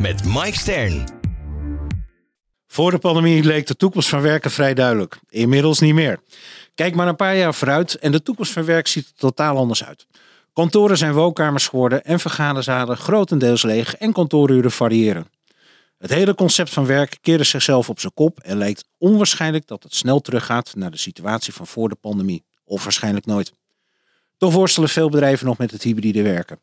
met Mike Stern. Voor de pandemie leek de toekomst van werken vrij duidelijk. Inmiddels niet meer. Kijk maar een paar jaar vooruit en de toekomst van werk ziet er totaal anders uit. Kantoren zijn woonkamers geworden en vergaderzalen grotendeels leeg en kantooruren variëren. Het hele concept van werk keerde zichzelf op zijn kop en lijkt onwaarschijnlijk dat het snel teruggaat naar de situatie van voor de pandemie. Of waarschijnlijk nooit. Toch worstelen veel bedrijven nog met het hybride werken.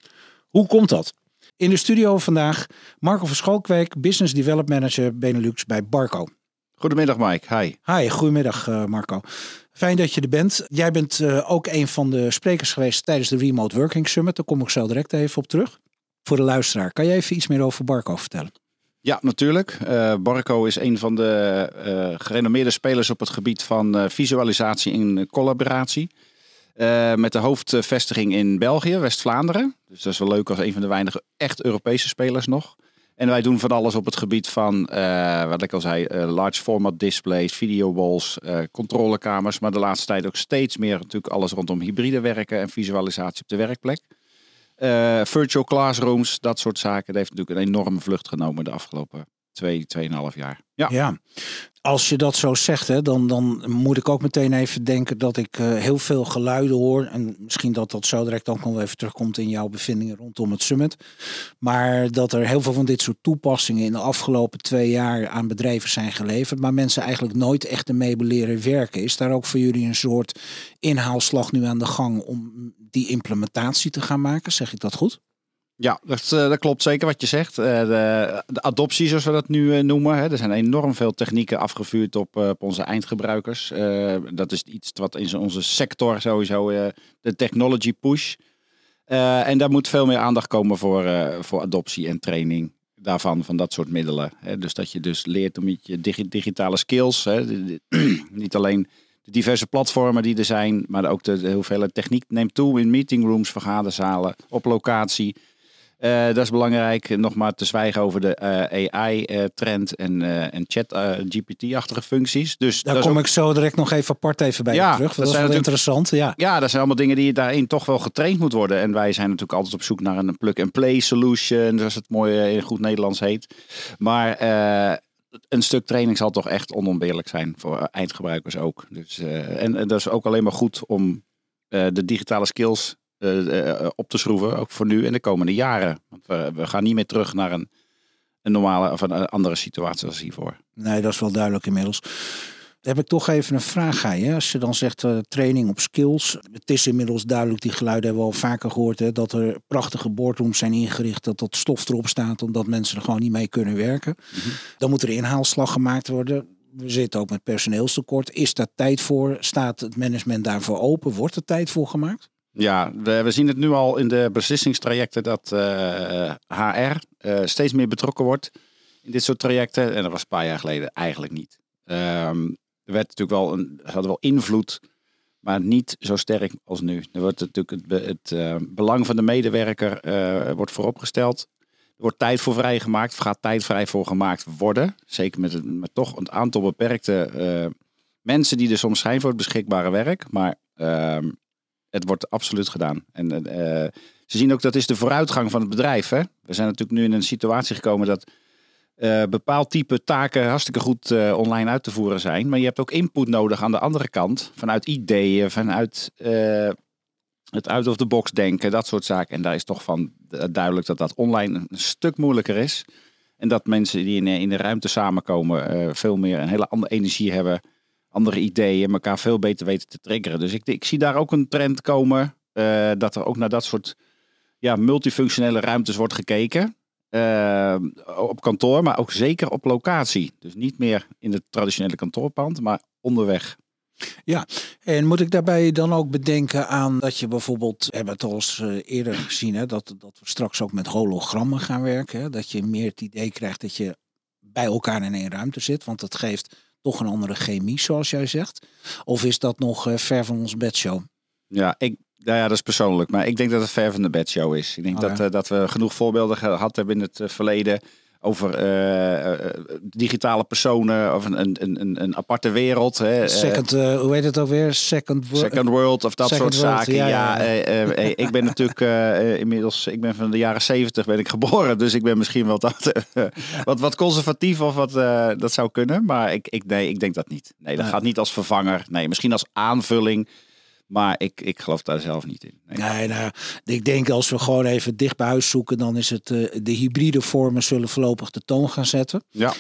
Hoe komt dat? In de studio vandaag Marco van Schalkwijk, Business Development Manager Benelux bij Barco. Goedemiddag Mike, hi. Hi, goedemiddag uh, Marco. Fijn dat je er bent. Jij bent uh, ook een van de sprekers geweest tijdens de Remote Working Summit. Daar kom ik zo direct even op terug. Voor de luisteraar, kan jij even iets meer over Barco vertellen? Ja, natuurlijk. Uh, Barco is een van de gerenommeerde spelers op het gebied van visualisatie en collaboratie. Uh, met de hoofdvestiging in België, West-Vlaanderen. Dus dat is wel leuk als een van de weinige echt Europese spelers nog. En wij doen van alles op het gebied van, uh, wat ik al zei, uh, large format displays, video walls, controlekamers. Maar de laatste tijd ook steeds meer natuurlijk alles rondom hybride werken en visualisatie op de werkplek. virtual classrooms, dat soort zaken. Dat heeft natuurlijk een enorme vlucht genomen de afgelopen twee, tweeënhalf jaar. Ja. ja. Als je dat zo zegt, hè, dan, dan moet ik ook meteen even denken dat ik uh, heel veel geluiden hoor. En misschien dat dat zo direct ook nog even terugkomt in jouw bevindingen rondom het summit. Maar dat er heel veel van dit soort toepassingen in de afgelopen twee jaar aan bedrijven zijn geleverd. Maar mensen eigenlijk nooit echt ermee leren werken. Is daar ook voor jullie een soort inhaalslag nu aan de gang om die implementatie te gaan maken? Zeg ik dat goed? Ja, dat, eh, dat, klopt zeker wat je zegt. Eh, de, de, adoptie, zoals we dat nu eh, noemen. Hè, er zijn enorm veel technieken afgevuurd op, op onze eindgebruikers. dat is iets wat in onze sector sowieso de technology push. en daar moet veel meer aandacht komen voor, voor adoptie en training daarvan, van dat soort middelen. Hè. Dus dat je dus leert om je digitale skills, hè, niet alleen de diverse platformen die er zijn, maar ook de, de hoeveelheid techniek neemt toe in meetingrooms, vergaderzalen, op locatie. Uh, dat is belangrijk. Nog maar te zwijgen over de uh, eh, AI-trend eh, en, en chat-GPT-achtige functies. Dus Daar kom ik zo direct nog even apart even bij ja, terug. Dat, dat is wel interessant. Ja. ja, dat zijn allemaal dingen die daarin toch wel getraind moet worden. En wij zijn natuurlijk altijd op zoek naar een plug-and-play solution, zoals het mooi in goed Nederlands heet. Maar een stuk training zal toch echt onontbeerlijk zijn voor eindgebruikers ook. Dus, en, en dat is ook alleen maar goed om de digitale skills op te schroeven, ook voor nu en de komende jaren. Want we, we gaan niet meer terug naar een, een normale of een andere situatie als hiervoor. Nee, dat is wel duidelijk inmiddels. Dan heb ik toch even een vraag aan je. Als je dan zegt uh, training op skills. Het is inmiddels duidelijk, die geluiden hebben we al vaker gehoord. Hè, dat er prachtige boardrooms zijn ingericht. Dat dat stof erop staat omdat mensen er gewoon niet mee kunnen werken. Mhm. Dan moet er inhaalslag gemaakt worden. We zitten ook met personeelstekort. Is daar tijd voor? Staat het management daarvoor open? Wordt er tijd voor gemaakt? Ja, we, zien het nu al in de beslissingstrajecten dat HR uh, uh, steeds meer betrokken wordt in dit soort trajecten. En dat was een paar jaar geleden eigenlijk niet. Um, er werd natuurlijk wel een, hadden wel invloed, maar niet zo sterk als nu. Er wordt natuurlijk het, het uh, belang van de medewerker wordt vooropgesteld. Er wordt tijd voor vrijgemaakt, of gaat tijd vrij voor gemaakt worden. Zeker met, toch een aantal beperkte mensen die er soms zijn voor het beschikbare werk. Maar ehm, het wordt absoluut gedaan. En uh, ze zien ook dat is de vooruitgang van het bedrijf. Hè? We zijn natuurlijk nu in een situatie gekomen dat uh, bepaald type taken hartstikke goed online uit te voeren zijn. Maar je hebt ook input nodig aan de andere kant. Vanuit ideeën, vanuit het out of the box denken, dat soort zaken. En daar is toch van duidelijk dat dat online een stuk moeilijker is. En dat mensen die in, in de ruimte samenkomen veel meer een hele andere energie hebben andere ideeën, elkaar veel beter weten te triggeren. Dus ik, ik zie daar ook een trend komen uh, dat er ook naar dat soort ja, multifunctionele ruimtes wordt gekeken. Uh, op kantoor, maar ook zeker op locatie. Dus niet meer in het traditionele kantoorpand, maar onderweg. Ja, en moet ik daarbij dan ook bedenken aan dat je bijvoorbeeld, we hebben het al eens eh, eerder gezien, hè, dat, dat we straks ook met hologrammen gaan werken. Hè, dat je meer het idee krijgt dat je bij elkaar in één ruimte zit, want dat geeft toch een andere chemie, zoals jij zegt. Of is dat nog uh, ver van ons bedshow? Ja, ik, nou ja, dat is persoonlijk, maar ik denk dat het ver van de bedshow is. Ik denk Oh, dat, eh, dat we genoeg voorbeelden gehad hebben in het eh, verleden over eh, eh, digitale personen of een, een, een, een aparte wereld. Hè. Eh, Second, eh, hoe heet het ook weer? Second, wo- Second World of dat Second soort World, zaken. ja, Ja, ja, ja. eh, eh, eh, ik ben natuurlijk eh, eh, inmiddels, ik ben van de jaren zeventig ben ik geboren, dus ik ben misschien wel wat, eh, wat, wat conservatief of wat eh, dat zou kunnen, maar ik, ik, nee, ik denk dat niet. Nee, dat gaat niet als vervanger. Nee, misschien als aanvulling, maar ik, ik geloof daar zelf niet in. Nee. Nee, nou, ik denk als we gewoon even dicht bij huis zoeken, dan is het eh, de hybride vormen zullen voorlopig de toon gaan zetten. Ja.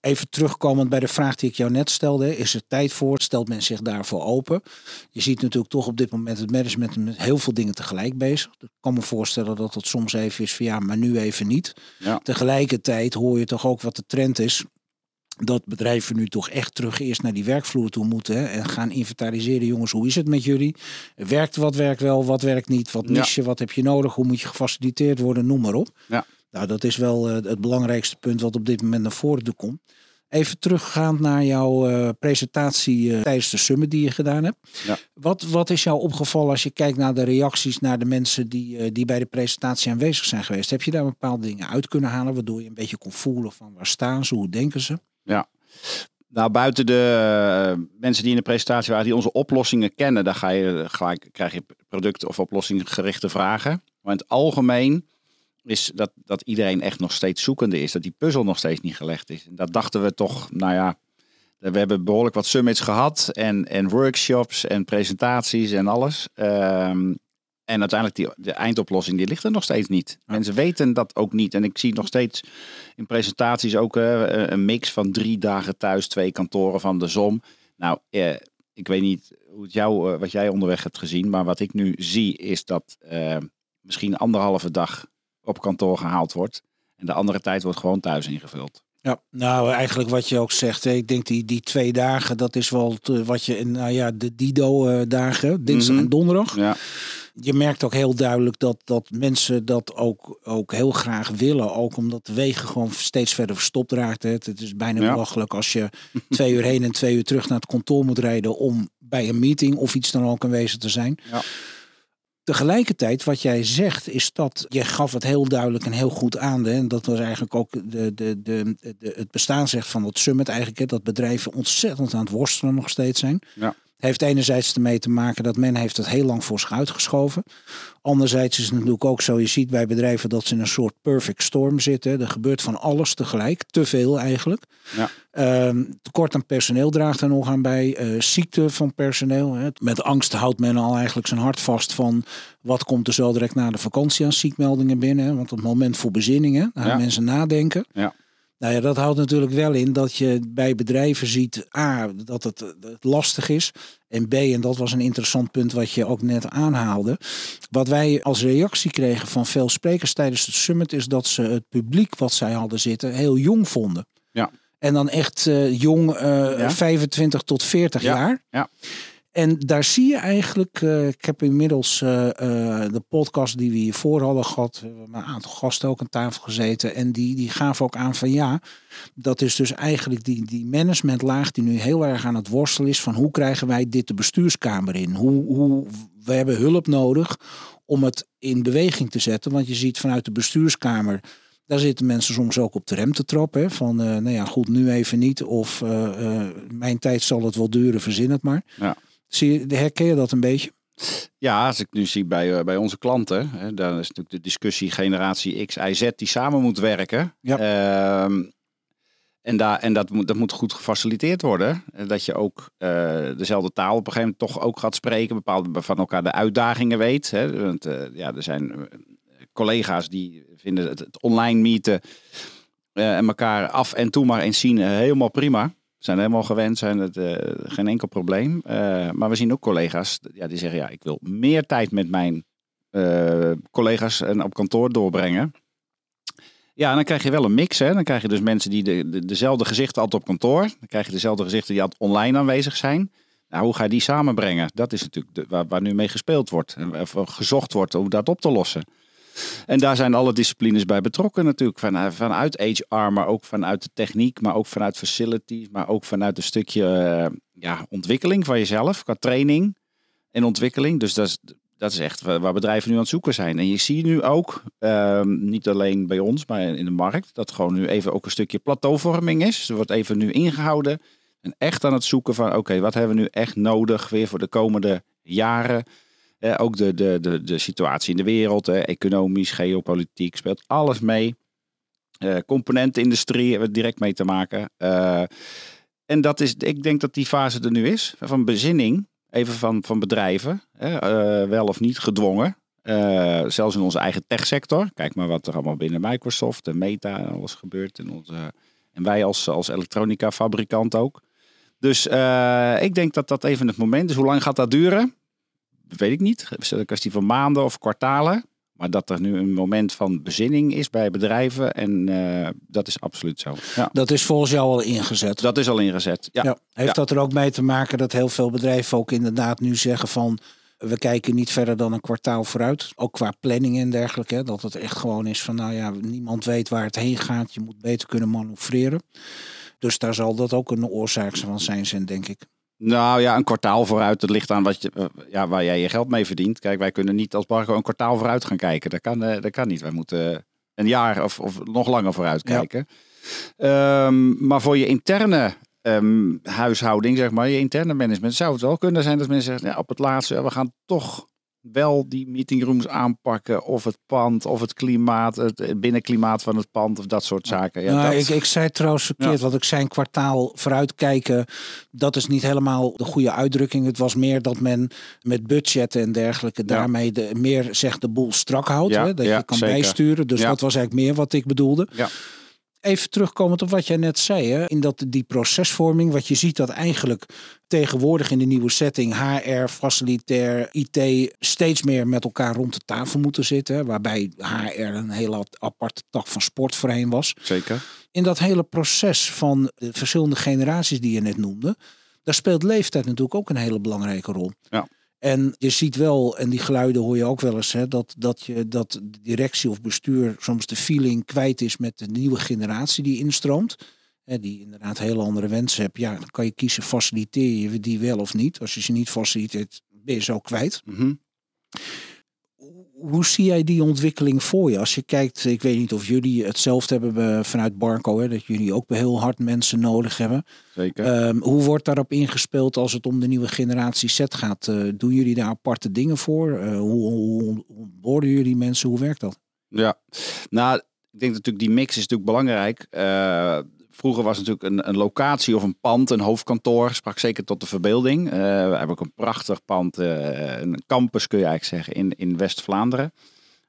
Even terugkomend bij de vraag die ik jou net stelde. Is er tijd voor? Stelt men zich daarvoor open? Je ziet natuurlijk toch op dit moment het management met heel veel dingen tegelijk bezig. Ik kan me voorstellen dat het soms even is van ja, maar nu even niet. Ja. Tegelijkertijd hoor je toch ook wat de trend is. Dat bedrijven nu toch echt terug eerst naar die werkvloer toe moeten. Hè, en gaan inventariseren. Jongens, hoe is het met jullie? Werkt wat werkt wel, wat werkt niet? Wat mis je, wat heb je nodig? Hoe moet je gefaciliteerd worden? Noem maar op. Ja. Nou, dat is wel eh, het belangrijkste punt wat op dit moment naar voren toe komt. Even teruggaand naar jouw eh, presentatie eh, tijdens de summit die je gedaan hebt. Ja. Wat, wat is jou opgevallen als je kijkt naar de reacties naar de mensen die, die bij de presentatie aanwezig zijn geweest? Heb je daar bepaalde dingen uit kunnen halen waardoor je een beetje kon voelen van waar staan ze, hoe denken ze? Nou, buiten de eh, mensen die in de presentatie waren, die onze oplossingen kennen, daar ga je gelijk, krijg je product- of oplossingsgerichte vragen. Maar in het algemeen is dat, dat iedereen echt nog steeds zoekende is. Dat die puzzel nog steeds niet gelegd is. En dat dachten we toch, nou ja, we hebben behoorlijk wat summits gehad en, en workshops en presentaties en alles. Ehm, en uiteindelijk die, de eindoplossing, die ligt er nog steeds niet. Mensen weten dat ook niet. En ik zie nog steeds in presentaties ook eh, een mix van drie dagen thuis, twee kantoren van de ZOM. Nou, eh, ik weet niet hoe het jou, eh, wat jij onderweg hebt gezien, maar wat ik nu zie is dat eh, misschien anderhalve dag op kantoor gehaald wordt. En de andere tijd wordt gewoon thuis ingevuld. Ja, nou eigenlijk wat je ook zegt. hè, Ik denk die, die twee dagen, dat is wel te- wat je in nou ja, de Dido-dagen, dinsdag Mhm. en donderdag. Ja, Je merkt ook heel duidelijk dat, dat mensen dat ook, ook heel graag willen. Ook omdat de wegen gewoon steeds verder verstopt raakt. hè. Het is bijna Ja. belachelijk als je twee uur heen en twee uur terug naar het kantoor moet rijden om bij een meeting of iets dan ook aanwezig te zijn. Ja. Tegelijkertijd, wat jij zegt, is dat je gaf het heel duidelijk en heel goed aan. Hè? En dat was eigenlijk ook de, de, de, de, het bestaansrecht van het summit eigenlijk. Hè? Dat bedrijven ontzettend aan het worstelen nog steeds zijn. Ja. Heeft enerzijds ermee te maken dat men heeft het heel lang voor zich uitgeschoven. Anderzijds is het natuurlijk ook zo, je ziet bij bedrijven dat ze in een soort perfect storm zitten. Er gebeurt van alles tegelijk, te veel eigenlijk. Ja. Ehm, tekort aan personeel draagt er nog aan bij. Eh, ziekte van personeel. Hè. Met angst houdt men al eigenlijk zijn hart vast van wat komt er zo direct na de vakantie aan ziekmeldingen binnen. Hè. Want op het moment voor bezinningen, daar Ja. gaan mensen nadenken. Ja. Nou ja, dat houdt natuurlijk wel in dat je bij bedrijven ziet, A, dat het, het lastig is. En B, en dat was een interessant punt wat je ook net aanhaalde. Wat wij als reactie kregen van veel sprekers tijdens het summit, is dat ze het publiek wat zij hadden zitten heel jong vonden. Ja. En dan echt eh, jong, eh, Ja. 25 tot 40 Ja. jaar. Ja. En daar zie je eigenlijk, eh, ik heb inmiddels eh, eh, de podcast die we hiervoor hadden gehad, we hebben een aantal gasten ook aan tafel gezeten. En die, die gaven ook aan van ja, dat is dus eigenlijk die, die managementlaag die nu heel erg aan het worstelen is van hoe krijgen wij dit de bestuurskamer in? Hoe, hoe, we hebben hulp nodig om het in beweging te zetten. Want je ziet vanuit de bestuurskamer, daar zitten mensen soms ook op de rem te trappen. Van nou ja, goed, nu even niet. Of mijn tijd zal het wel duren, verzin het maar. Ja. Zie je, herken je dat een beetje? Ja, als ik nu zie bij, eh, bij onze klanten, hè, dan is natuurlijk de discussie generatie X, Y, Z die samen moet werken. Ja. Ehm, en daar, en dat, moet, dat moet goed gefaciliteerd worden. Eh, Dat je ook eh, dezelfde taal op een gegeven moment toch ook gaat spreken. Bepaalde van elkaar de uitdagingen weet. Hè. Want ja, er zijn collega's die vinden het, het online meeten en elkaar af en toe maar eens zien helemaal prima. Zijn helemaal gewend, zijn het eh, geen enkel probleem. Eh, maar we zien ook collega's ja, die zeggen: ja, ik wil meer tijd met mijn eh, collega's en op kantoor doorbrengen. Ja, en dan krijg je wel een mix. Hè? Dan krijg je dus mensen die de, de- dezelfde gezichten altijd op kantoor. Dan krijg je dezelfde gezichten die altijd online aanwezig zijn. Nou, hoe ga je die samenbrengen? Dat is natuurlijk de, waar, waar nu mee gespeeld wordt. En gezocht wordt om dat op te lossen. En daar zijn alle disciplines bij betrokken natuurlijk. Van, eh, vanuit HR, maar ook vanuit de techniek, maar ook vanuit facilities, maar ook vanuit een stukje uh, ja, ontwikkeling van jezelf, qua training en ontwikkeling. Dus dat is, dat is echt waar bedrijven nu aan het zoeken zijn. En je ziet nu ook, um, niet alleen bij ons, maar in de markt, dat gewoon nu even ook een stukje plateauvorming is. Er wordt even nu ingehouden en echt aan het zoeken van, oké, wat hebben we nu echt nodig weer voor de komende jaren? Eh, ook de, de, de, de situatie in de wereld, eh, economisch, geopolitiek, speelt alles mee. Uh, componentenindustrie hebben we direct mee te maken. Uh, en dat is, ik denk dat die fase er nu is, van bezinning, even van, van bedrijven, wel of niet gedwongen. zelfs in onze eigen techsector. Kijk maar wat er allemaal binnen Microsoft en Meta en alles gebeurt. In onze, en wij als, als elektronica fabrikant ook. Dus ik denk dat dat even het moment is. Hoe lang gaat dat duren? Weet ik niet. Is een kwestie van maanden of kwartalen? Maar dat er nu een moment van bezinning is bij bedrijven. En uh, dat is absoluut zo. Ja. Dat is volgens jou al ingezet? Dat is al ingezet, ja. ja. Heeft ja. dat er ook mee te maken dat heel veel bedrijven ook inderdaad nu zeggen van... We kijken niet verder dan een kwartaal vooruit. Ook qua planning en dergelijke. Hè, dat het echt gewoon is van, nou ja, niemand weet waar het heen gaat. Je moet beter kunnen manoeuvreren. Dus daar zal dat ook een oorzaak van zijn, denk ik. Nou ja, een kwartaal vooruit. Dat ligt aan wat je, eh, ja, waar jij je geld mee verdient. Kijk, wij kunnen niet als Barco een kwartaal vooruit gaan kijken. Dat kan, eh, dat kan niet. Wij moeten een jaar of, of nog langer vooruit kijken. Ja. Um, maar voor je interne um, huishouding, zeg maar, je interne management, zou het wel kunnen zijn dat mensen zeggen, ja, op het laatste, we gaan toch wel die meetingrooms aanpakken. Of het pand, of het klimaat, het binnenklimaat van het pand, of dat soort zaken. Ja, nou, ik, ik zei trouwens verkeerd, ja. want ik zei een kwartaal vooruitkijken. Dat is niet helemaal de goede uitdrukking. Het was meer dat men met budgetten en dergelijke daarmee de, meer zegt de boel strak houdt. Hè, dat je kan zeker. bijsturen. Dus dat was eigenlijk meer wat ik bedoelde. Ja. Even terugkomend op wat jij net zei, hè? in dat die procesvorming, wat je ziet dat eigenlijk tegenwoordig in de nieuwe setting HR, facilitair, IT steeds meer met elkaar rond de tafel moeten zitten, waarbij HR een hele aparte tak van sport voorheen was. Zeker. In dat hele proces van de verschillende generaties die je net noemde, daar speelt leeftijd natuurlijk ook een hele belangrijke rol. Ja. En je ziet wel, en die geluiden hoor je ook wel eens, hè, dat, dat, je, dat de directie of bestuur soms de feeling kwijt is met de nieuwe generatie die instroomt. Hè, die inderdaad hele andere wensen hebt. Ja, dan kan je kiezen, faciliteer je die wel of niet. Als je ze niet faciliteert, ben je zo kwijt. Mm hoe zie jij die ontwikkeling voor je? Als je kijkt, ik weet niet of jullie hetzelfde hebben vanuit Barco, hè, dat jullie ook heel hard mensen nodig hebben. Zeker. Um, hoe wordt daarop ingespeeld als het om de nieuwe generatie set gaat? Uh, doen jullie daar aparte dingen voor? Uh, hoe, hoe, hoe jullie mensen? Hoe werkt dat? Ja, nou, ik denk natuurlijk die mix is natuurlijk belangrijk. Uh, Vroeger was natuurlijk een, een, locatie of een pand, een hoofdkantoor, sprak zeker tot de verbeelding. Uh, we hebben ook een prachtig pand, uh, een campus kun je eigenlijk zeggen, in, in West-Vlaanderen.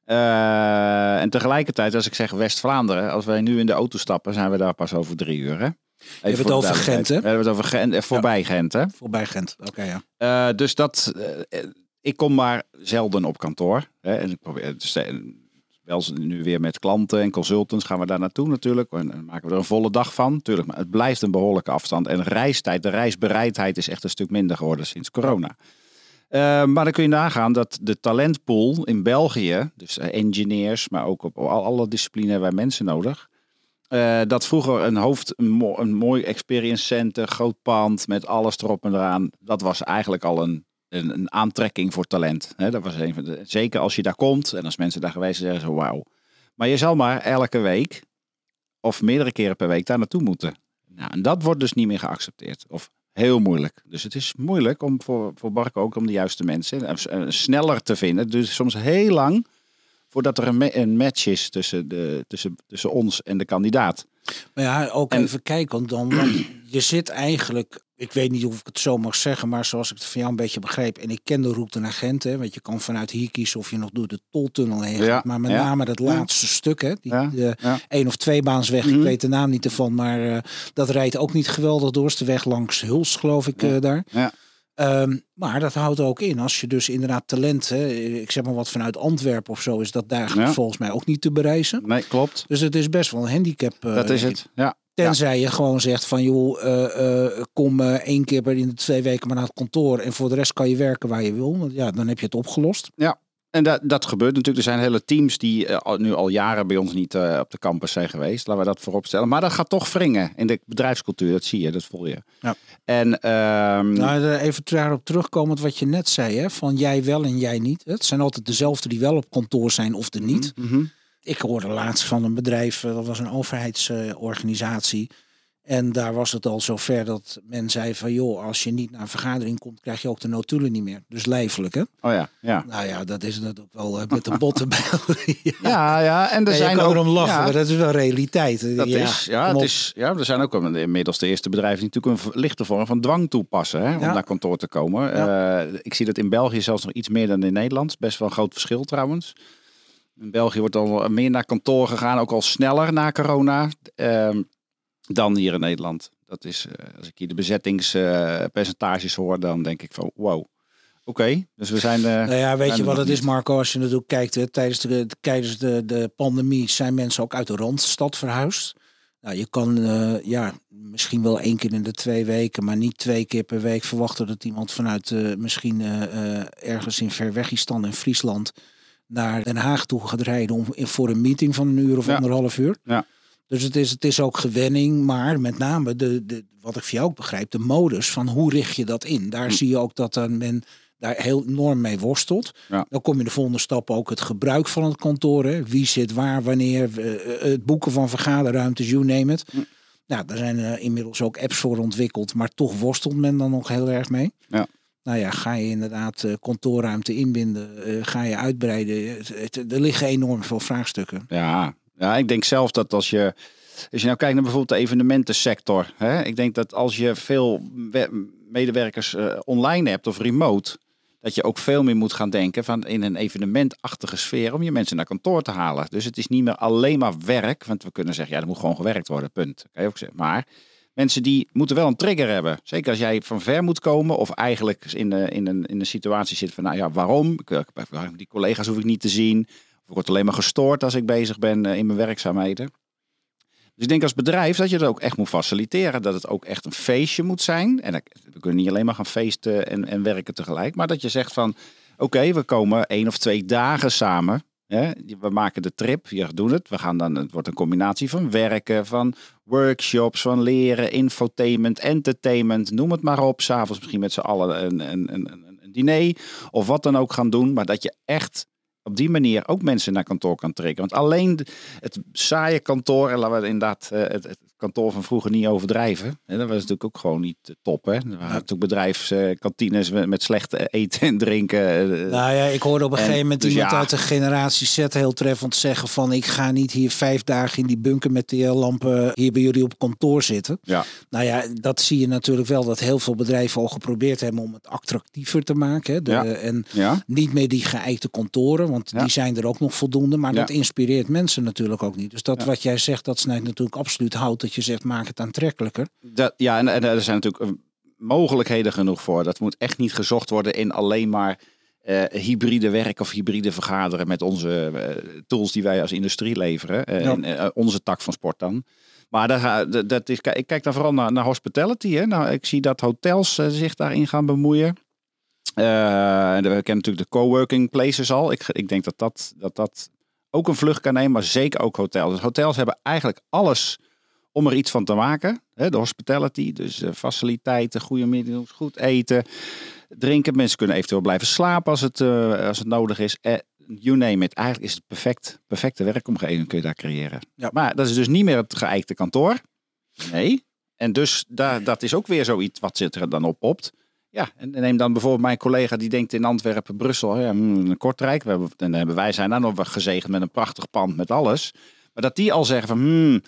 Uh, en tegelijkertijd, als ik zeg West-Vlaanderen, als wij nu in de auto stappen, zijn we daar pas over drie uur. Hè? Even je hebt het over Gent, hè? We hebben het over Gent, voorbij ja. Gent, hè? Voorbij Gent, oké, okay, ja. dus dat, ik kom maar zelden op kantoor. Hè? En ik probeer, wel nu weer met klanten en consultants gaan we daar naartoe natuurlijk. En dan maken we er een volle dag van. Tuurlijk, maar het blijft een behoorlijke afstand. En reistijd, de reisbereidheid is echt een stuk minder geworden sinds corona. Uh, maar dan kun je nagaan dat de talentpool in België, dus uh, engineers, maar ook op al, alle disciplines hebben wij mensen nodig. Uh, dat vroeger een hoofd, een mooi experience center, groot pand met alles erop en eraan. Dat was eigenlijk al een een, een aantrekking voor talent. dat was een van de, zeker als je daar komt en als mensen daar geweest zijn, zeggen ze wauw. Maar je zal maar elke week of meerdere keren per week daar naartoe moeten. Nou, en dat wordt dus niet meer geaccepteerd. Of heel moeilijk. Dus het is moeilijk om voor, voor Barco ook om de juiste mensen uh, sneller te vinden. Dus soms heel lang voordat er een, een match is tussen, de, tussen, tussen ons en de kandidaat. Maar ja, ook even kijken, want dan, want je zit eigenlijk ik weet niet of ik het zo mag zeggen, maar zoals ik het van jou een beetje begreep. En ik ken de route naar Gent, hè, want je kan vanuit hier kiezen of je nog door de toltunnel heen gaat. Ja, maar met name dat laatste stuk, hè, die, de één of twee baansweg, mm ik mhm. weet de naam niet ervan, maar uh, dat rijdt ook niet geweldig door. is de weg langs Huls, geloof ik, uh, daar. Um, maar dat houdt ook in, als je dus inderdaad talent, hè, ik zeg maar wat vanuit Antwerpen of zo, is dat daar volgens mij ook niet te bereizen. Nee, klopt. Dus het is best wel een handicap. Uh, dat is het, ja. Tenzij je gewoon zegt van joh, eh, eh, kom eh, één keer per in de twee weken maar naar het kantoor en voor de rest kan je werken waar je wil. Want ja, dan heb je het opgelost. En dat, dat gebeurt natuurlijk. Er zijn hele teams die nu al jaren bij ons niet op de campus zijn geweest. Laten we dat voorop stellen. Maar dat gaat toch wringen in de bedrijfscultuur. Dat zie je, dat voel je. Ja. En ehm, Nou, even daarop terugkomend wat je net zei, hè, van jij wel en jij niet. Het zijn altijd dezelfde die wel op kantoor zijn of er niet. mhm. Ik hoorde laatst van een bedrijf, eh, dat was een overheidsorganisatie. en daar was het al zover dat men zei van joh, als je niet naar een vergadering komt, krijg je ook de notulen niet meer. Dus lijfelijk hè. Oh ja, ja. Nou ja, dat is natuurlijk wel eh, met de botten bij. ja. Ja, ja. En er Ja, zijn ook, erom lachen, ja, maar dat is wel realiteit. Dat ja, is, ja, het is, ja, er zijn ook inmiddels de eerste bedrijven die natuurlijk een lichte vorm van dwang toepassen hè, om naar kantoor te komen. Eh, ik zie dat in België zelfs nog iets meer dan in Nederland. Best wel een groot verschil trouwens. In België wordt al meer naar kantoor gegaan, ook al sneller na corona, ehm, dan hier in Nederland. Dat is, eh, als ik hier de bezettingspercentages hoor, dan denk ik van wow. Oké, dus we zijn... eh, Nou ja, weet je wat het is. Marco? Als je natuurlijk kijkt, hè, tijdens, de, tijdens de, de pandemie zijn mensen ook uit de Randstad verhuisd. Nou, je kan eh, ja, misschien wel één keer in de twee weken, maar niet twee keer per week verwachten dat iemand vanuit misschien ergens in Verwegistan in Friesland naar Den Haag toe gaat rijden om, voor een meeting van een uur of Ja. anderhalf uur. Ja. Dus het is, het is ook gewenning, maar met name de, de, wat ik van jou ook begrijp, de modus van hoe richt je dat in. Daar Hm. zie je ook dat dan men daar heel enorm mee worstelt. Ja. Dan kom je de volgende stap ook het gebruik van het kantoor. Hè. Wie zit waar, wanneer, eh, eh, het boeken van vergaderruimtes, you name it. Hm. Nou, daar zijn eh, inmiddels ook apps voor ontwikkeld, maar toch worstelt men dan nog heel erg mee. Ja. Nou ja, ga je inderdaad eh, kantoorruimte inbinden, eh, ga je uitbreiden. Er liggen enorm veel vraagstukken. Ja, ja, ik denk zelf dat als je, als je nou kijkt naar bijvoorbeeld de evenementensector. Hè, ik denk dat als je veel we- medewerkers eh, online hebt of remote, dat je ook veel meer moet gaan denken van in een evenementachtige sfeer om je mensen naar kantoor te halen. Dus het is niet meer alleen maar werk, want we kunnen zeggen, ja, er moet gewoon gewerkt worden, punt. Kan je ook zeggen. Maar mensen die moeten wel een trigger hebben. Zeker als jij van ver moet komen of eigenlijk in, de, in, een, in een situatie zit van, nou ja, waarom? Ik, ik- Die collega's hoef ik niet te zien. Of ik word alleen maar gestoord als ik bezig ben eh, in mijn werkzaamheden. Dus ik denk als bedrijf dat je dat ook echt moet faciliteren. Dat het ook echt een feestje moet zijn. En we kunnen niet alleen maar gaan feesten en, en werken tegelijk. Maar dat je zegt van, oké, we komen één of twee dagen samen. We maken de trip, we doen het. We gaan dan, het wordt een combinatie van werken, van workshops, van leren, infotainment, entertainment. Noem het maar op. S'avonds misschien met z'n allen een, een, een, een diner. Of wat dan ook gaan doen. Maar dat je echt op die manier ook mensen naar kantoor kan trekken. Want alleen het saaie kantoor, en laten we inderdaad eh, het kantoor van vroeger niet overdrijven. Hè, dat was natuurlijk ook gewoon niet eh, top. Hè? Er waren natuurlijk bedrijfskantines met, met slecht eten en drinken. eh, Nou ja, ik hoorde op een En gegeven moment dus iemand ja. uit de generatie Z heel treffend zeggen van ik ga niet hier vijf dagen in die bunker met die eh, lampen hier bij jullie op kantoor zitten. Ja. Nou ja, dat zie je natuurlijk wel dat heel veel bedrijven al geprobeerd hebben om het attractiever te maken. Hè. De, Ja. En ja, niet meer die geëikte kantoren, want die zijn er ook nog voldoende. Maar dat inspireert mensen natuurlijk ook niet. Dus dat wat jij zegt, dat snijdt natuurlijk absoluut hout. Dat je zegt, maak het aantrekkelijker. dat, ja en, en er zijn natuurlijk eh, mogelijkheden genoeg voor. Dat moet echt niet gezocht worden in alleen maar eh, hybride werk of hybride vergaderen met onze eh, tools die wij als industrie leveren. Ja. en, onze tak van sport dan. Maar dat- dat is, ik kijk dan vooral naar, naar hospitality. Hè. Nou, ik zie dat hotels zich daarin gaan bemoeien. En we kennen natuurlijk de coworking places al. Ik, ik denk dat dat, dat dat ook een vlucht kan nemen, maar zeker ook hotels. Dus hotels hebben eigenlijk alles om er iets van te maken. Hè, de hospitality, dus eh, faciliteiten, goede middelen, goed eten, drinken. Mensen kunnen eventueel blijven slapen als het, eh, als het nodig is. Eh, you name it. Eigenlijk is het perfect, perfecte werkomgeving kun je daar creëren. Ja. Maar dat is dus niet meer het geëikte kantoor. Nee. En dus daar, dat is ook weer zoiets wat zit er dan op popt. Ja, en neem dan bijvoorbeeld mijn collega die denkt in Antwerpen, Brussel, ja, hmm, een Kortrijk. We hebben, en dan hebben wij zijn dan nog wel gezegend met een prachtig pand met alles. Maar dat die al zeggen van, hmm,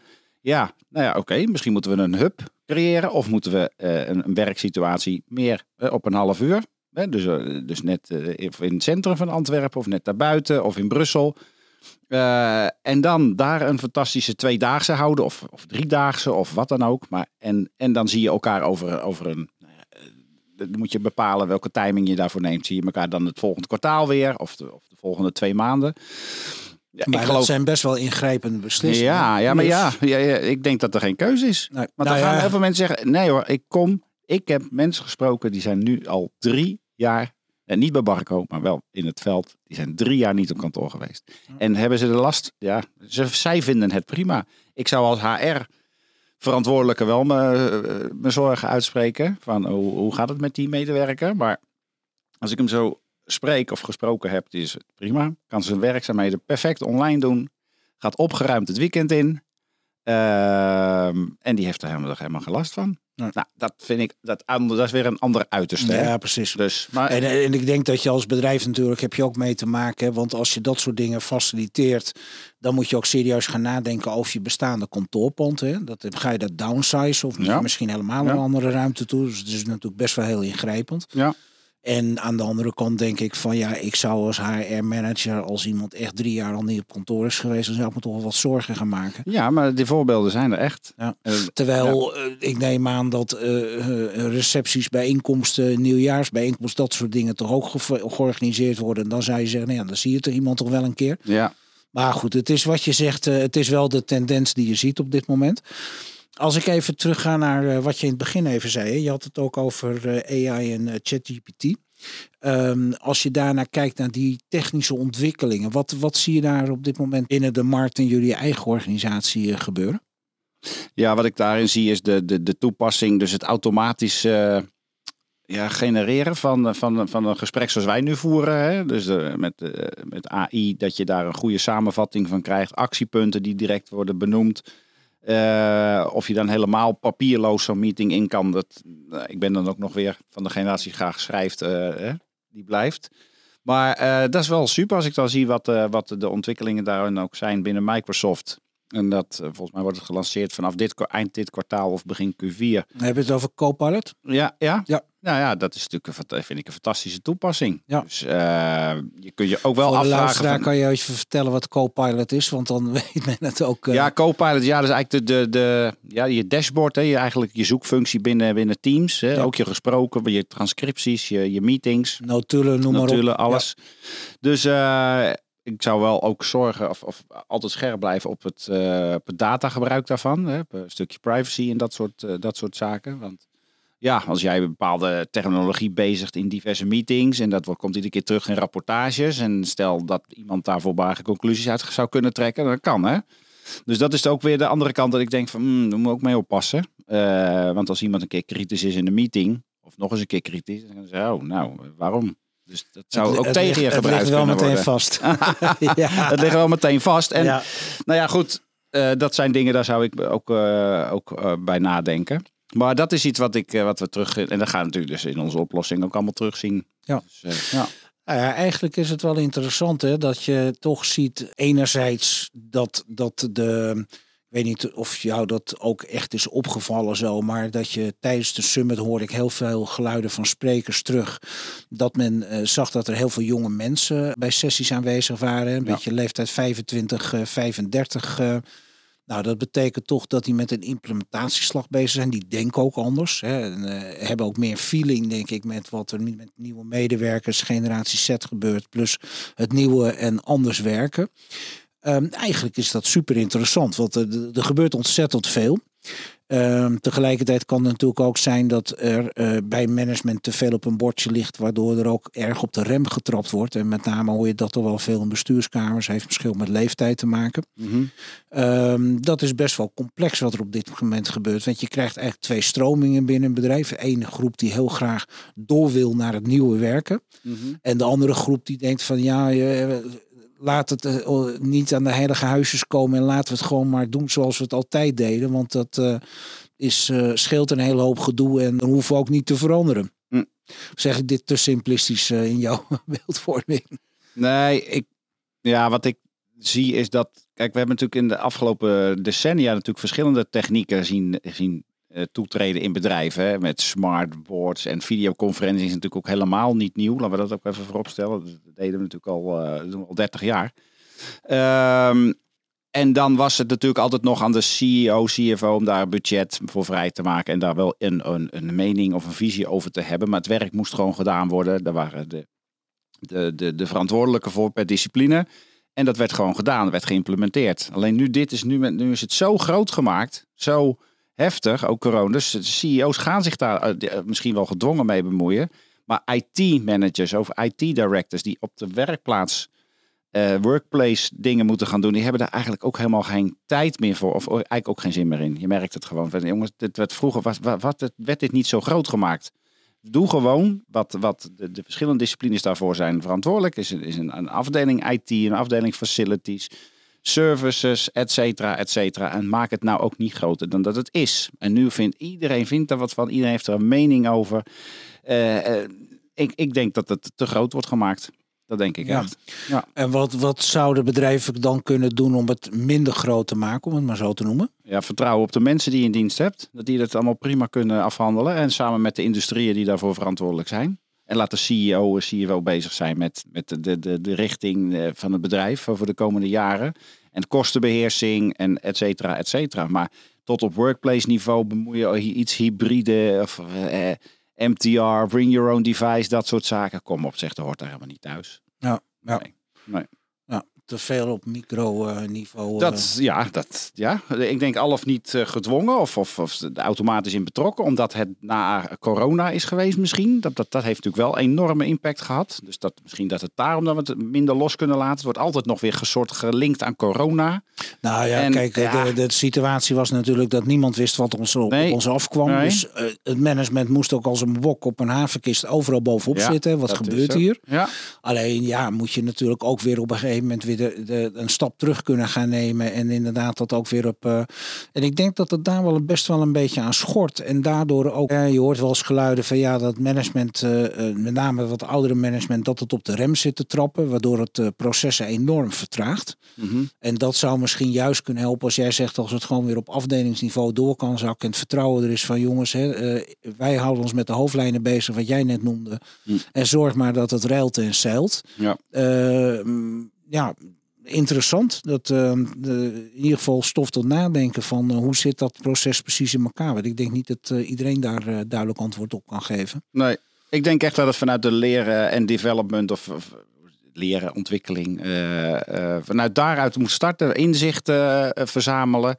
ja, nou ja, oké, misschien moeten we een hub creëren. Of moeten we eh, een, werksituatie meer eh, op een half uur. Hè, dus, eh, dus net in het centrum van Antwerpen of net daarbuiten of in Brussel. En dan daar een fantastische tweedaagse houden of, of driedaagse of wat dan ook. Maar, en, en dan zie je elkaar over, over een... nou Dan moet je bepalen welke timing je daarvoor neemt. Zie je elkaar dan het volgende kwartaal weer of de, of de volgende twee maanden. Ja, maar ik dat geloof... zijn best wel ingrijpende beslissingen. Ja, ja, maar Dus- ja, ja, ja, ik denk dat er geen keuze is. Nee, Want nou dan gaan heel veel mensen zeggen, nee hoor, ik kom. Ik heb mensen gesproken die zijn nu al drie jaar, en niet bij Barco, maar wel in het veld. Die zijn drie jaar niet op kantoor geweest. En hebben ze de last, ja, ze, zij vinden het prima. Ik zou als HR verantwoordelijke wel me- mijn zorgen uitspreken. Van hoe, hoe gaat het met die medewerker? Maar als ik hem zo spreek of gesproken heb, is het prima. Kan zijn werkzaamheden perfect online doen. Gaat opgeruimd het weekend in. Ehm, en die heeft er helemaal, helemaal geen last van. Nou, dat vind ik, dat, ander- dat is weer een ander uiterste. hè? Ja, precies. Dus, maar, En, en ik denk dat je als bedrijf natuurlijk heb je ook mee te maken. hè, Want als je dat soort dingen faciliteert, dan moet je ook serieus gaan nadenken over je bestaande kantoorpand. Hè. Dat, ga je dat downsize of Ja. misschien helemaal Ja. een andere ruimte toe. Dus het is natuurlijk best wel heel ingrijpend. Ja. En aan de andere kant denk ik van ja, ik zou als HR-manager, als iemand echt drie jaar al niet op kantoor is geweest, dan zou ik me toch wel wat zorgen gaan maken. ja, maar die voorbeelden zijn er echt. Ja. Eh, Terwijl eh, ik neem aan dat eh, recepties, bijeenkomsten, nieuwjaarsbijeenkomsten, dat soort dingen toch ook ge- georganiseerd worden. En dan zou je zeggen, nou ja, dan zie je toch iemand toch wel een keer. ja. Maar goed, het is wat je zegt, het is wel de tendens die je ziet op dit moment. Als ik even terugga naar eh, wat je in het begin even zei. Je had het ook over eh, AI en eh, ChatGPT. Ehm, als je daarnaar kijkt naar die technische ontwikkelingen. Wat, wat zie je daar op dit moment binnen de markt en jullie eigen organisatie gebeuren? Ja, wat ik daarin zie is de, de, de toepassing, dus het automatisch ja, genereren van, van, van een gesprek zoals wij nu voeren. Hè? Dus met, met AI, dat je daar een goede samenvatting van krijgt, actiepunten die direct worden benoemd. Eh, of je dan helemaal papierloos zo'n meeting in kan. Dat, nou, ik ben dan ook nog weer van de generatie die graag schrijft, eh, die blijft. Maar eh, dat is wel super als ik dan zie wat, eh, wat de ontwikkelingen daarin ook zijn binnen Microsoft. En dat, eh, volgens mij wordt het gelanceerd vanaf dit, eind dit kwartaal of begin Q4. Dan heb je het over Copilot. Ja, ja. Ja. Nou ja, dat is natuurlijk een, vind ik een fantastische toepassing. Ja. Dus eh, je kunt je ook wel Voor de afvragen. luisteraar Van, kan je even vertellen wat Copilot is, want dan weet men het ook. eh, ja, Copilot, ja, dat is eigenlijk de, de, de, ja, je dashboard, hè, je, eigenlijk je zoekfunctie binnen, binnen Teams. Hè, Ja. Ook je gesproken, je transcripties, je, je meetings. notulen, noem maar op. natuurlijk alles. Dus eh, ik zou wel ook zorgen of, of altijd scherp blijven op het, op het datagebruik daarvan. Hè, op een stukje privacy en dat soort, dat soort zaken. Want ja, als jij een bepaalde technologie bezigt in diverse meetings en dat wordt- komt iedere keer terug in rapportages. En stel dat iemand daar voorbarige conclusies uit zou kunnen trekken, dan kan hè. Dus dat is ook weer de andere kant dat ik denk van, hmm, daar moet ik mee oppassen. Eh, want als iemand een keer kritisch is in een meeting, of nog eens een keer kritisch, dan zeggen ze, oh, nou, waarom? Dus dat zou Het- ook het tegen ligt- je Het gebruikt ligt wel meteen worden. vast. ja. Het ligt wel meteen vast. En ja. nou ja, goed, eh, dat zijn dingen, daar zou ik ook, eh, ook bij nadenken. Maar dat is iets wat, ik, eh, wat we terug... En dat gaan we natuurlijk dus in onze oplossing ook allemaal terugzien. Ja. Dus, eh, ja. Nou ja, eigenlijk is het wel interessant hè, dat je toch ziet enerzijds dat, dat de... Ik weet niet of jou dat ook echt is opgevallen zo, maar dat je tijdens de summit hoorde ik heel veel geluiden van sprekers terug. Dat men eh, zag dat er heel veel jonge mensen bij sessies aanwezig waren. Een Ja. beetje leeftijd 25, eh, 35. Eh. nou, dat betekent toch dat die met een implementatieslag bezig zijn. Die denken ook anders. Hè, en, eh, hebben ook meer feeling, denk ik, met wat er met nieuwe medewerkers, generatie Z gebeurt. Plus het nieuwe en anders werken. Ehm, eigenlijk is dat super interessant, want er, er gebeurt ontzettend veel. Ehm, tegelijkertijd kan het natuurlijk ook zijn dat er eh, bij management te veel op een bordje ligt, waardoor er ook erg op de rem getrapt wordt. En met name hoor je dat toch wel veel in bestuurskamers, heeft misschien met leeftijd te maken. Mhm. Ehm, dat is best wel complex wat er op dit moment gebeurt. Want je krijgt eigenlijk twee stromingen binnen een bedrijf. Ene groep die heel graag door wil naar het nieuwe werken. Mhm. En de andere groep die denkt van ja, je, laat het eh, oh, niet aan de heilige huisjes komen. En laten we het gewoon maar doen zoals we het altijd deden. Want dat eh, is, eh, scheelt een hele hoop gedoe en dan hoeven we ook niet te veranderen. Of Zeg ik dit te simplistisch in jouw beeldvorming? Nee, ik, ja, wat ik zie is dat... Kijk, we hebben natuurlijk in de afgelopen decennia natuurlijk verschillende technieken zien, zien toetreden in bedrijven. Met smartboards en videoconferenties is natuurlijk ook helemaal niet nieuw. Laten we dat ook even vooropstellen. Dat deden we natuurlijk al, eh, al 30 jaar. Ehm, en dan was het natuurlijk altijd nog aan de CEO, CFO om daar budget voor vrij te maken. En daar wel een, een, een mening of een visie over te hebben. Maar het werk moest gewoon gedaan worden. Daar waren de, de, de, de verantwoordelijke voor per discipline. En dat werd gewoon gedaan, werd geïmplementeerd. Alleen nu, dit is, nu, nu is het zo groot gemaakt, zo heftig, ook corona. Dus de CEO's gaan zich daar eh, eh, misschien wel gedwongen mee bemoeien. Maar IT-managers of IT-directors die op de werkplaats eh, workplace dingen moeten gaan doen, die hebben daar eigenlijk ook helemaal geen tijd meer voor. Of eigenlijk ook geen zin meer in. Je merkt het gewoon. Jongens, dit werd vroeger was, wat, werd dit niet zo groot gemaakt. Doe gewoon wat, wat de, de verschillende disciplines daarvoor zijn verantwoordelijk. Is, is een, een afdeling IT, een afdeling facilities, services, et cetera, et cetera. En maak het nou ook niet groter dan dat het is. En nu vindt iedereen vindt er wat van. Iedereen heeft er een mening over. Eh, eh, ik, ik denk dat het te groot wordt gemaakt. Dat denk ik Ja. echt. En wat, wat zouden bedrijven dan kunnen doen om het minder groot te maken, om het maar zo te noemen? Ja, vertrouwen op de mensen die je in dienst hebt. Dat die dat allemaal prima kunnen afhandelen. En samen met de industrieën die daarvoor verantwoordelijk zijn. En laat de CEO en CEO bezig zijn met, met de, de, de, de richting eh, van het bedrijf voor de komende jaren. En kostenbeheersing en et cetera, et cetera. Maar tot op workplace niveau bemoeien iets hybride of eh, MTR, bring your own device, dat soort zaken. Kom op, zegt, dat hoort daar helemaal niet thuis. Ja, ja. Nee. Nee. Te veel op micro-niveau. Dat, ja, dat, ja, ik denk al of niet eh, gedwongen of, of, of automatisch in betrokken. Omdat het na corona is geweest misschien. Dat, dat, dat heeft natuurlijk wel enorme impact gehad. Dus dat, misschien dat het daarom dat we het minder los kunnen laten. Het wordt altijd nog weer gesoort gelinkt aan corona. Nou ja, En, kijk, ja. De, de situatie was natuurlijk dat niemand wist wat ons op, Nee. ons afkwam. Nee. Dus eh, het management moest ook als een bok op een havenkist overal bovenop Ja, zitten. Wat gebeurt hier? Ja, Alleen ja, moet je natuurlijk ook weer op een gegeven moment weer de, de, een stap terug kunnen gaan nemen. En inderdaad dat ook weer op. eh, en ik denk dat het daar wel best wel een beetje aan schort. En daardoor ook, eh, je hoort wel eens geluiden van ja, dat management, eh, met name wat oudere management, dat het op de rem zit te trappen. Waardoor het processen enorm vertraagt. Mhm. En dat zou misschien juist kunnen helpen als jij zegt als het gewoon weer op afdelingsniveau door kan zakken. En het vertrouwen er is van jongens, hè, wij houden ons met de hoofdlijnen bezig, wat jij net noemde. Hm. En zorg maar dat het reilt en zeilt. Ja. Ja, interessant. Dat eh, de, in ieder geval stof tot nadenken van eh, hoe zit dat proces precies in elkaar. Want ik denk niet dat eh, iedereen daar duidelijk antwoord op kan geven. Nee, ik denk echt dat het vanuit de leren en development of, of leren, ontwikkeling, vanuit daaruit moet starten, inzichten verzamelen.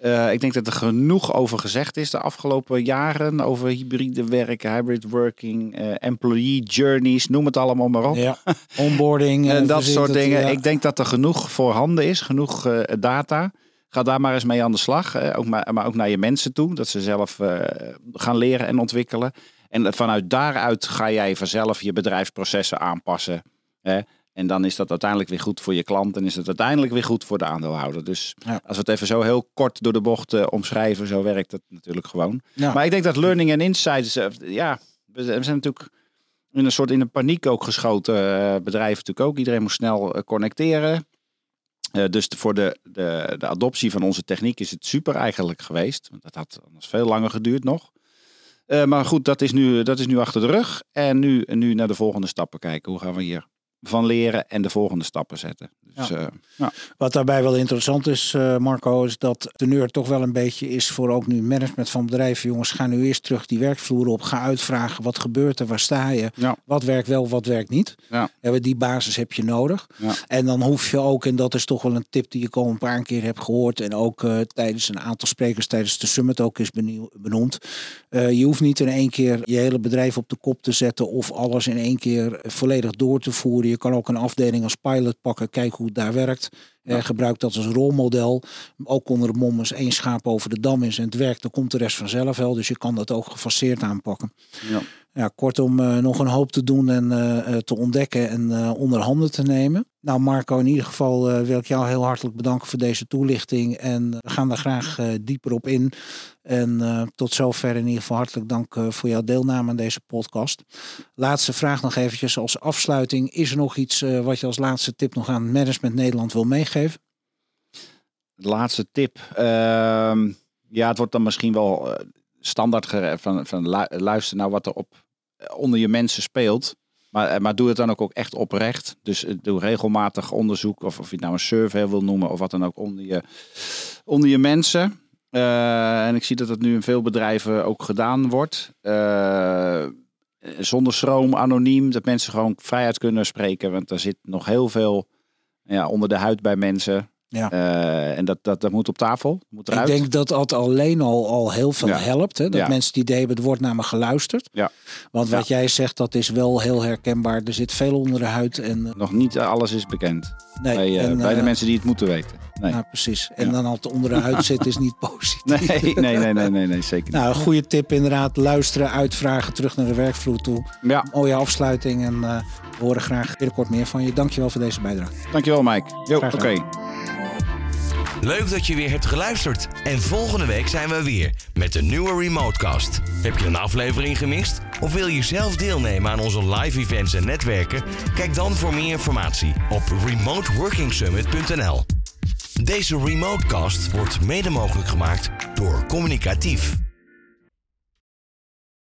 Eh, ik denk dat er genoeg over gezegd is de afgelopen jaren over hybride werken, hybrid working, eh, employee journeys, noem het allemaal maar op. Ja, onboarding En eh, dat verzint soort dingen. ja. Ik denk dat er genoeg voorhanden is, genoeg data. Ga daar maar eens mee aan de slag. ook maar, maar ook naar je mensen toe. Dat ze zelf gaan leren en ontwikkelen. En vanuit daaruit ga jij vanzelf je bedrijfsprocessen aanpassen. Hè? En dan is dat uiteindelijk weer goed voor je klant. En is het uiteindelijk weer goed voor de aandeelhouder. Dus Ja. als we het even zo heel kort door de bocht eh, omschrijven. Zo werkt het natuurlijk gewoon. Ja. Maar ik denk dat learning en insights. eh, ja, we zijn natuurlijk in een soort in een paniek ook geschoten. eh, bedrijven natuurlijk ook. Iedereen moest snel connecteren. Dus de- voor de, de, de adoptie van onze techniek is het super eigenlijk geweest. Want dat had anders veel langer geduurd nog. Maar goed, dat is, nu, dat is nu achter de rug. En nu, nu naar de volgende stappen kijken. Hoe gaan we hier van leren en de volgende stappen zetten. Dus, Ja. eh, ja. Wat daarbij wel interessant is, eh, Marco, is dat de teneur toch wel een beetje is voor ook nu management van bedrijven. Jongens, ga nu eerst terug die werkvloer op. Ga uitvragen, wat gebeurt er, waar sta je? Ja. Wat werkt wel, wat werkt niet? Ja. Ja, die basis heb je nodig. Ja. En dan hoef je ook, en dat is toch wel een tip die ik al een paar keer heb gehoord. En ook eh, tijdens een aantal sprekers tijdens de summit ook is benieuw- benoemd. Eh, je hoeft niet in één keer je hele bedrijf op de kop te zetten of alles in één keer volledig door te voeren. Je kan ook een afdeling als pilot pakken, kijken hoe het daar werkt. Eh, gebruik dat als rolmodel. Ook onder het mom als één schaap over de dam is en het werkt, dan komt de rest vanzelf wel. Dus je kan dat ook gefaseerd aanpakken. Ja. Ja, kortom, eh, nog een hoop te doen en eh, te ontdekken en onder handen te nemen. Nou, Marco, in ieder geval eh, wil ik jou heel hartelijk bedanken voor deze toelichting. En we gaan daar graag eh, dieper op in. En eh, tot zover in ieder geval hartelijk dank eh, voor jouw deelname aan deze podcast. Laatste vraag nog eventjes als afsluiting. Is er nog iets eh, wat je als laatste tip nog aan Management Nederland wil meegeven? Laatste tip. Ehm, ja, het wordt dan misschien wel eh, standaard van, van lu- luister naar wat er op, eh, onder je mensen speelt. Maar, eh, maar doe het dan ook, ook echt oprecht. Dus eh, doe regelmatig onderzoek. Of, of je het nou een survey wil noemen. Of wat dan ook onder je, onder je mensen. Eh, en ik zie dat het nu in veel bedrijven ook gedaan wordt. Zonder schroom, anoniem. Dat mensen gewoon vrijheid kunnen spreken. Want er zit nog heel veel ja, onder de huid bij mensen. Ja. Eh, en dat, dat, dat moet op tafel, moet Ik eruit. denk dat dat alleen al, al heel veel Ja. helpt. Hè? Dat Ja. mensen het idee hebben, er wordt naar me geluisterd. Ja. Want wat jij zegt, dat is wel heel herkenbaar. Er zit veel onder de huid. En, eh, Nog niet alles is bekend nee, bij, eh, en, bij de mensen die het moeten weten. Nee, Nou, precies. En dan het onder de huid zit, is niet positief. nee, nee, nee, nee, nee, nee, zeker niet. Nou, een goede tip inderdaad. Luisteren, uitvragen, terug naar de werkvloer toe. Ja, Mooie afsluiting en we horen graag binnenkort meer van je. Dankjewel voor deze bijdrage. dankjewel Mike. Oké. Leuk dat je weer hebt geluisterd. En volgende week zijn we weer met een nieuwe Remotecast. Heb je een aflevering gemist? Of wil je zelf deelnemen aan onze live events en netwerken? Kijk dan voor meer informatie op remoteworkingsummit.nl. Deze Remotecast wordt mede mogelijk gemaakt door Communicatief.